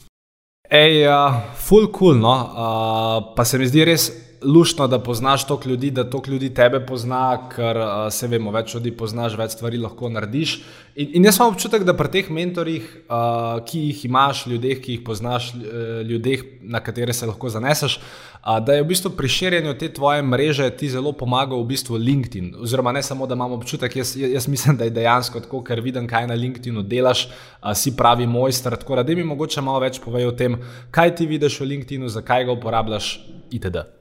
Ej, uh, full cool, no? uh, pa se mi zdi res lušno, da poznaš toliko ljudi, da toliko ljudi tebe pozna, ker uh, se vemo, več ljudi poznaš, več stvari lahko narediš. In, in jaz imam občutek, da pri teh mentorjih, uh, ki jih imaš, ljudeh, ki jih poznaš, uh, ljudeh, na katere se lahko zaneseš, uh, da je v bistvu pri širjenju te tvoje mreže ti zelo pomagal v bistvu LinkedIn. Oziroma, ne samo, da imam občutek, jaz, jaz mislim, da je dejansko tako, ker vidim, kaj na LinkedInu delaš, uh, si pravi mojster. Tako da mi mogoče malo več povej o tem, kaj ti vidiš v LinkedInu, zakaj ga uporabljaš, itd.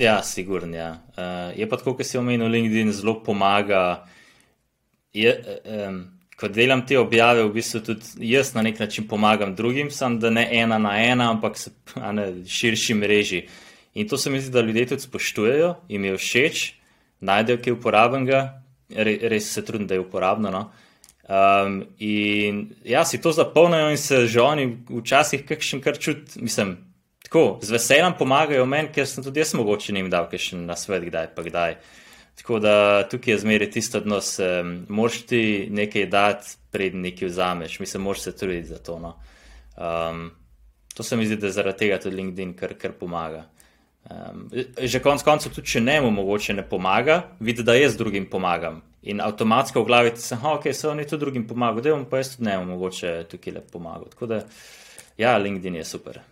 Ja, sigurno. Ja. Uh, je pa tako, kot si omenil, LinkedIn zelo pomaga. Je, um, ko delam te objave, v bistvu tudi jaz na nek način pomagam drugim, sem da ne ena na ena, ampak se na širši mreži. In to se mi zdi, da ljudje tudi spoštujejo, jim je všeč, najdejo kaj uporabnega, Re, res se trudim, da je uporabno. No? Um, in ja, si to zapolnijo in se že oni včasih kakšen kar čut, mislim tako, z veseljem pomagajo meni, ker sem tudi jaz mogoče jim dal še na svet, kdaj pa kdaj. Tako da tukaj je zmeri tisto odnos, um, moš ti nekaj dati, pred nekaj vzameš, moš se truditi za to. No. Um, to se mi zdi, da zaradi tega tudi LinkedIn kar, kar pomaga. Um, že konec koncev, tudi če ne mu mogoče ne pomaga, vidi, da jaz drugim pomagam. In avtomatsko v glavi ti se, ok, so oni tudi drugim pomagajo, da jim pa jaz tudi ne mu mogoče tukaj le pomagati. Tako da, ja, LinkedIn je super.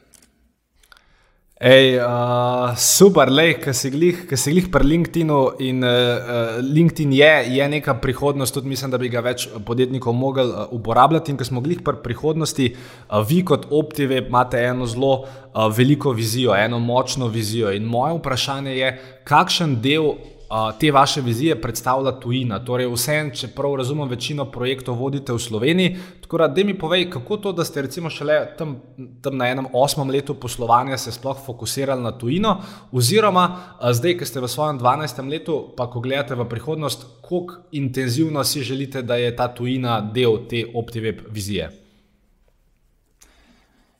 Ej, uh, super, le, ki si glih pri LinkedInu in uh, LinkedIn je, je neka prihodnost, tudi mislim, da bi ga več podjetnikov mogli uh, uporabljati. In ko smo glih pri prihodnosti, uh, vi kot Optive imate eno zelo uh, veliko vizijo, eno močno vizijo. In moje vprašanje je, kakšen del te vaše vizije predstavlja tujina. Torej, vse, če prav razumem, večino projektov vodite v Sloveniji. Tako da, da mi povej, kako to, da ste recimo šele tam, tam na enem osmem letu poslovanja se sploh fokusirali na tujino, oziroma zdaj, ki ste v svojem dvanajstem letu, pa ko gledate v prihodnost, kako intenzivno si želite, da je ta tujina del te OptiWeb vizije.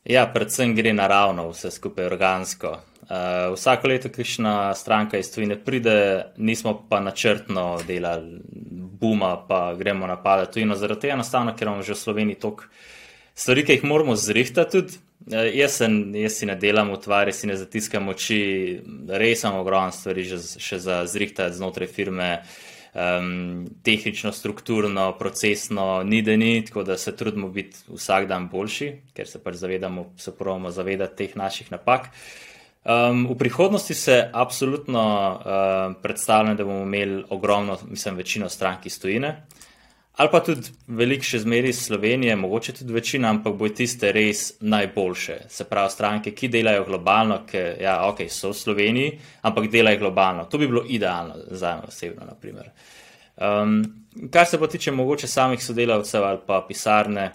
Ja, predvsem gre naravno, vse skupaj organsko. Uh, vsako leto, ki šna stranka iz tujine pride, nismo pa načrtno delali buma, pa gremo napadati tujino. Zaradi tega enostavno, ker imamo že v Sloveniji toliko stvari, ki jih moramo zrihtati. Uh, jaz, sen, jaz si ne delam utvari, si ne zatiskam oči, res imamo ogromno stvari že, še za zrihtati znotraj firme. Um, tehnično, strukturno, procesno, ni da ni, tako da se trudimo biti vsak dan boljši, ker se pač zavedamo, se pravimo zavedati teh naših napak. Uh, Um, v prihodnosti se absolutno uh, predstavljam, da bomo imeli ogromno, mislim, večino strank iz tujine, ali pa tudi veliko še zmeri iz Slovenije, mogoče tudi večina, ampak bojo tiste res najboljše. Se pravi, stranke, ki delajo globalno, ki ja, okay, so v Sloveniji, ampak delajo globalno. To bi bilo idealno za me osebno. Um, kar se pa tiče mogoče samih sodelavcev ali pa pisarne,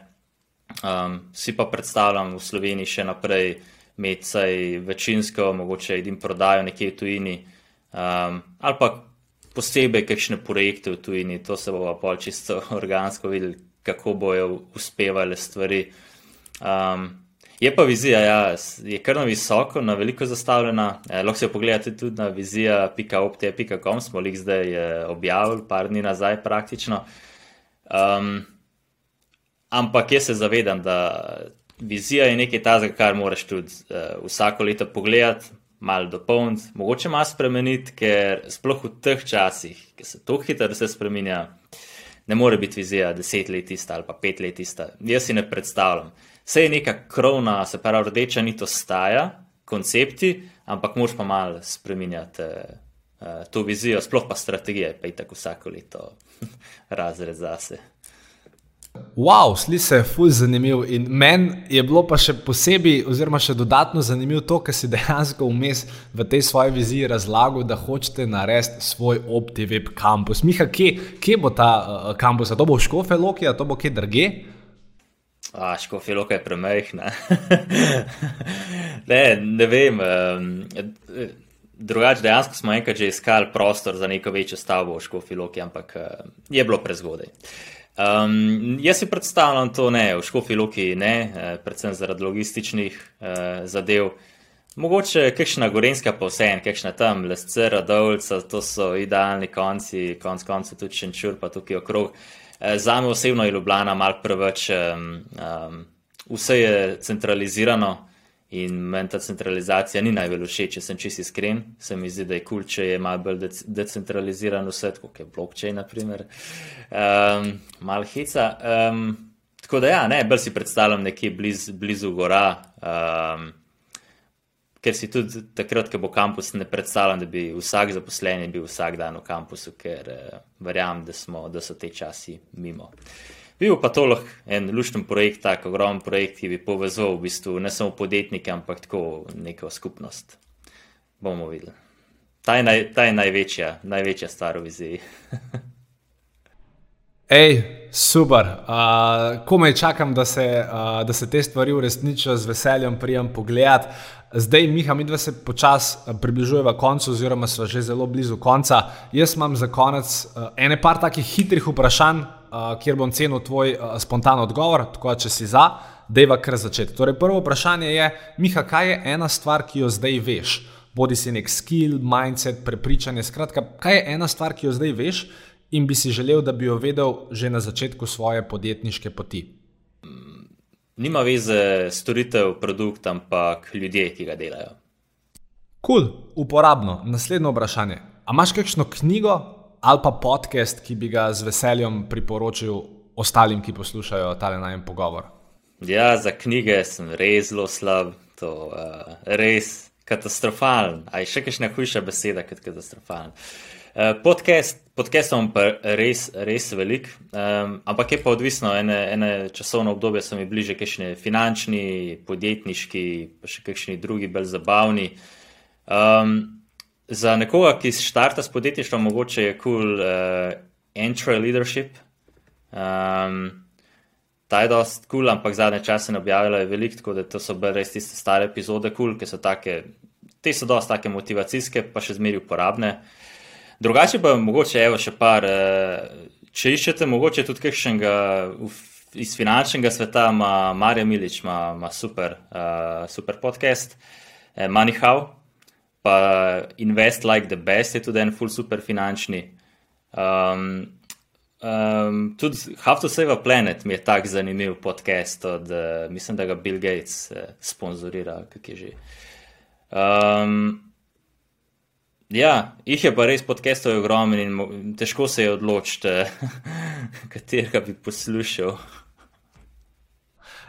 um, si pa predstavljam v Sloveniji še naprej imeti vsaj večinsko, mogoče jim prodajo nekje v tujini, um, ali pa posebej kakšne projekte v tujini, to se bo pa čisto organsko videli, kako bojo uspevali stvari. Um, je pa vizija, ja, je kar na visoko, na veliko zastavljena. Eh, lahko se jo pogledate tudi na vizija.opte.com, smo jih zdaj eh, objavili, par dni nazaj praktično. Um, ampak jaz se zavedam, da vizija je nekaj tazga, kar moraš tudi uh, vsako leto pogledati, malo dopolniti, mogoče malo spremeniti, ker sploh v teh časih, ki se to hitro vse spremenja, ne more biti vizija deset let ista ali pa pet let ista. Jaz si ne predstavljam. Vse je neka krovna, se pravi, rdeča nit ostaja, koncepti, ampak moraš pa malo spremenjati. Uh, to vizijo, sploh pa strategije, pa je tako vsako leto razred zase. Wow, sli se je fuz zanimiv. In meni je bilo pa še posebej, oziroma še dodatno zanimivo to, kar si dejansko vmes v tej svoji viziji razlagal, da hočete narediti svoj OptiWeb kampus. Miha, kje, kje bo ta uh, kampus? To bo v Škofe Loki, to bo kje drugje? A, škofi loka je premehna. ne, ne vem. Um, drugače, dejansko smo enkrat že iskali prostor za neko večjo stavbo v škofi loki, ampak uh, je bilo prezgodaj. Um, jaz si predstavljam to ne, v škofi loki ne, uh, predvsem zaradi logističnih uh, zadev. Mogoče kakšna gorenska pa vse en, kakšna tam, lesce, radovca, to so idealni konci, konc koncev tudi šenčur, pa tukaj okrog. Eh, za me osebno je Ljubljana mal preveč, um, um, vse je centralizirano in meni ta centralizacija ni najbolj všeč, če sem čisto iskren. Se mi zdi, da je kul, cool, če je mal bolj de decentraliziran vse, kot je blockchain, naprimer. Um, mal hica. Um, tako da ja, ne, bolj si predstavljam nekje bliz, blizu gora. Um, ker si tudi takrat, ko bo kampus, ne predstavljam, da bi vsak zaposlen bil vsak dan v kampusu, ker uh, verjamem, da, da so te časi mimo. Bil pa to lahko en lušten projekt, tako ogromen projekt, ki bi povezal v bistvu ne samo podjetnike, ampak tako neko skupnost. Bomo videli. Ta je, naj, ta je največja, največja stvar v viziji. Ej, super. Uh, komaj čakam, da se, uh, da se te stvari uresničijo, z veseljem prijem pogled. Zdaj, Miha, mi dva se počasi približujemo koncu, oziroma smo že zelo blizu konca. Jaz imam za konec uh, ene par takih hitrih vprašanj, uh, kjer bom cenil tvoj uh, spontan odgovor, tako da če si za, deva kar začeti. Torej, prvo vprašanje je, Miha, kaj je ena stvar, ki jo zdaj veš? Bodi si nek skill, mindset, prepričanje. Skratka, kaj je ena stvar, ki jo zdaj veš in bi si želel, da bi jo vedel že na začetku svoje podjetniške poti? nima veze storitev, produkt, ampak ljudje, ki ga delajo. Kul, cool, uporabno. Naslednje vprašanje. A imaš kakšno knjigo ali pa podcast, ki bi ga z veseljem priporočil ostalim, ki poslušajo tale najem pogovor? Ja, za knjige sem res zelo slab, to je uh, res katastrofalen. Aj še kakšna hujša beseda kot katastrofalen. Uh, podcast, Podcastom pa res, res velik, um, ampak je pa odvisno, ene, ene časovne obdobje so mi bliže, kakšni finančni, podjetniški, pa še kakšni drugi, bolj zabavni. Um, za nekoga, ki se štarta s podjetništvom, mogoče je kul cool, uh, entry leadership. Um, ta je dost kul, cool, ampak zadnje čase ne objavila je veliko, tako da to so res tiste stare epizode kul, cool, ki so take, te so dost take motivacijske, pa še zmeri uporabne. Drugače pa mogoče evo še par, eh, če iščete mogoče tudi kakšnega iz finančnega sveta, ima Marja Milič, ima, ima super, uh, super podcast, eh, Moneyhow, pa Invest Like the Best je tudi en full super finančni. Um, um, tudi How to Save a Planet mi je tak zanimiv podcast od, uh, mislim, da ga Bill Gates uh, sponzorira, kak je že. Um, Ja, jih je pa res podcastov ogromen in težko se je odločiti, katerega bi poslušal.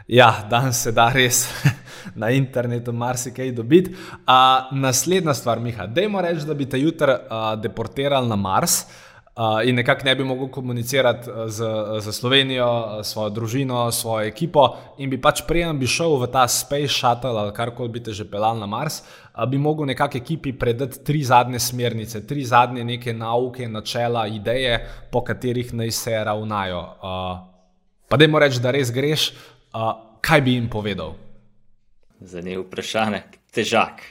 Ja, danes se da res na internetu marsikaj dobiti. Uh, naslednja stvar, Miha, dajmo reči, da bi te jutri uh, deportirali na Mars. Uh, in nekako ne bi mogel komunicirati z, z Slovenijo, svojo družino, svojo ekipo, in bi pač prej, bi šel v ta Space Shuttle ali karkoli bi te že pelal na Mars, uh, bi mogel nekakšni ekipi predati tri zadnje smernice, tri zadnje neke nauke, načela, ideje, po katerih naj se ravnajo. Uh, pa da jim rečem, da res greš, uh, kaj bi jim povedal? Zanimivo vprašanje, težak.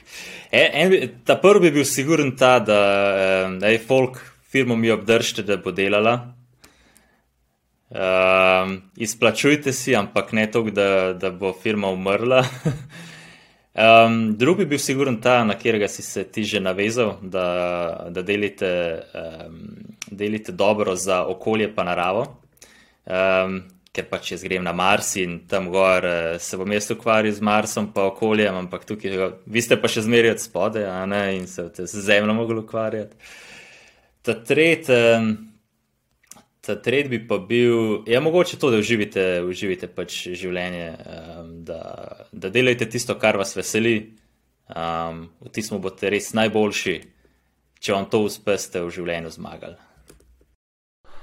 E, en, ta prvi bi bil siguren ta, da, je folk firmo mi obdržite, da bo delala. Um, izplačujte si, ampak ne toliko, da, da bo firma umrla. um, drugi bi bil siguren ta, na katerega si se ti že navezal, da, da delite, um, delite dobro za okolje pa naravo. Um, ker pač jaz grem na Mars in tam gor eh, se bom jaz ukvarjal z Marsom pa okoljem, ampak tukaj, vi ste pa še zmeraj od spode in se z zemljo mogli ukvarjati. Ta tret, ta tret bi pa bil, ja, mogoče to, da uživite, uživite pač življenje, da, da delajte tisto, kar vas veseli. Um, v tistem boste res najboljši, če vam to uspe, ste v življenju zmagali.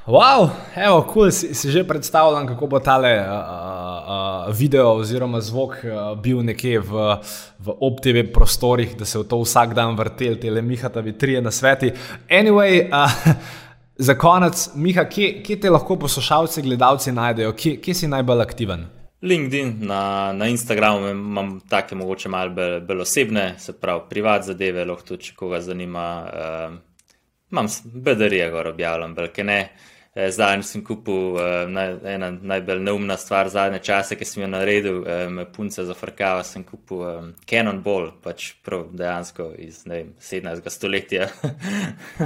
Wow, evo, cool, si, si že predstavljam, kako bo tale uh, uh, video oziroma zvok uh, bil nekje v, v OpTV prostorih, da se v to vsak dan vrtel, te le Miha, da bi trije na sveti. Anyway, uh, za konec, Miha, kje, kje te lahko poslušalci, gledalci najdejo, kje, kje si najbolj aktiven? LinkedIn, na, na Instagramu imam take mogoče malo bolj, bolj osebne, se pravi, privat zadeve, lahko tudi, če koga zanima. Uh, imam bedarije, gor objavljam, belke ne. Eh, zadnji sem kupil uh, naj, ena najbolj neumna stvar zadnje čase, ki sem jo naredil, um, punce za frkava, sem kupil um, Cannonball, pač prav dejansko iz vem, 17. stoletja.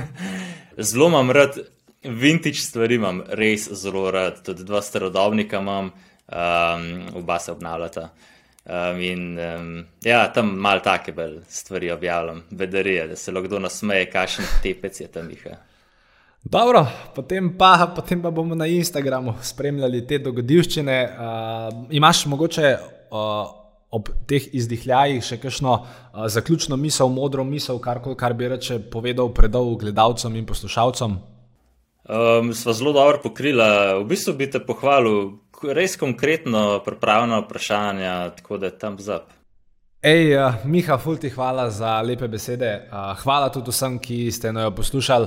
zelo imam rad, vintage stvari imam res zelo rad, tudi dva starodobnika imam um, oba se obnavljata. Um, in um, ja, tam malo take stvari objavljam, bedarije, da se lahko nasmeje, kakšen tepec je tam jih. Dobro, potem pa, potem pa bomo na Instagramu spremljali te dogodivščine. Uh, imaš mogoče uh, ob teh izdihljajih še kakšno uh, zaključno misel, modro misel, kar, kar bi reče povedal predal gledalcem in poslušalcem? Um, sva zelo dobro pokrila. V bistvu bi te pohvalil, res konkretno pripravljena vprašanja, tako da je tam zap. Ej, uh, Miha, fulti hvala za lepe besede. Uh, hvala tudi vsem, ki ste jo poslušali,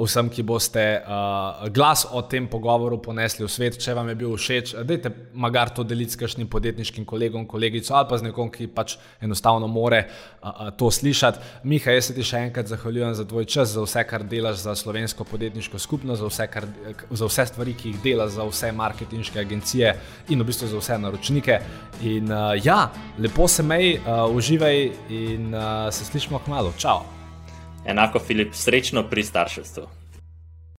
vsem, ki boste uh, glas o tem pogovoru ponesli v svet. Če vam je bil všeč, dajte magar to deliti s kakšnim podjetniškim kolegom, kolegico ali pa z nekom, ki pač enostavno more uh, uh, to slišati. Miha, jaz se ti še enkrat zahvaljujem za tvoj čas, za vse, kar delaš za slovensko podjetniško skupnost, za vse, kar, za vse stvari, ki jih delaš za vse marketinške agencije in v bistvu za vse naročnike. In uh, ja, lepo se mej. Uh, uh, uživaj in uh, se slišimo k malu. Čau. Enako, Filip, srečno pri starševstvu.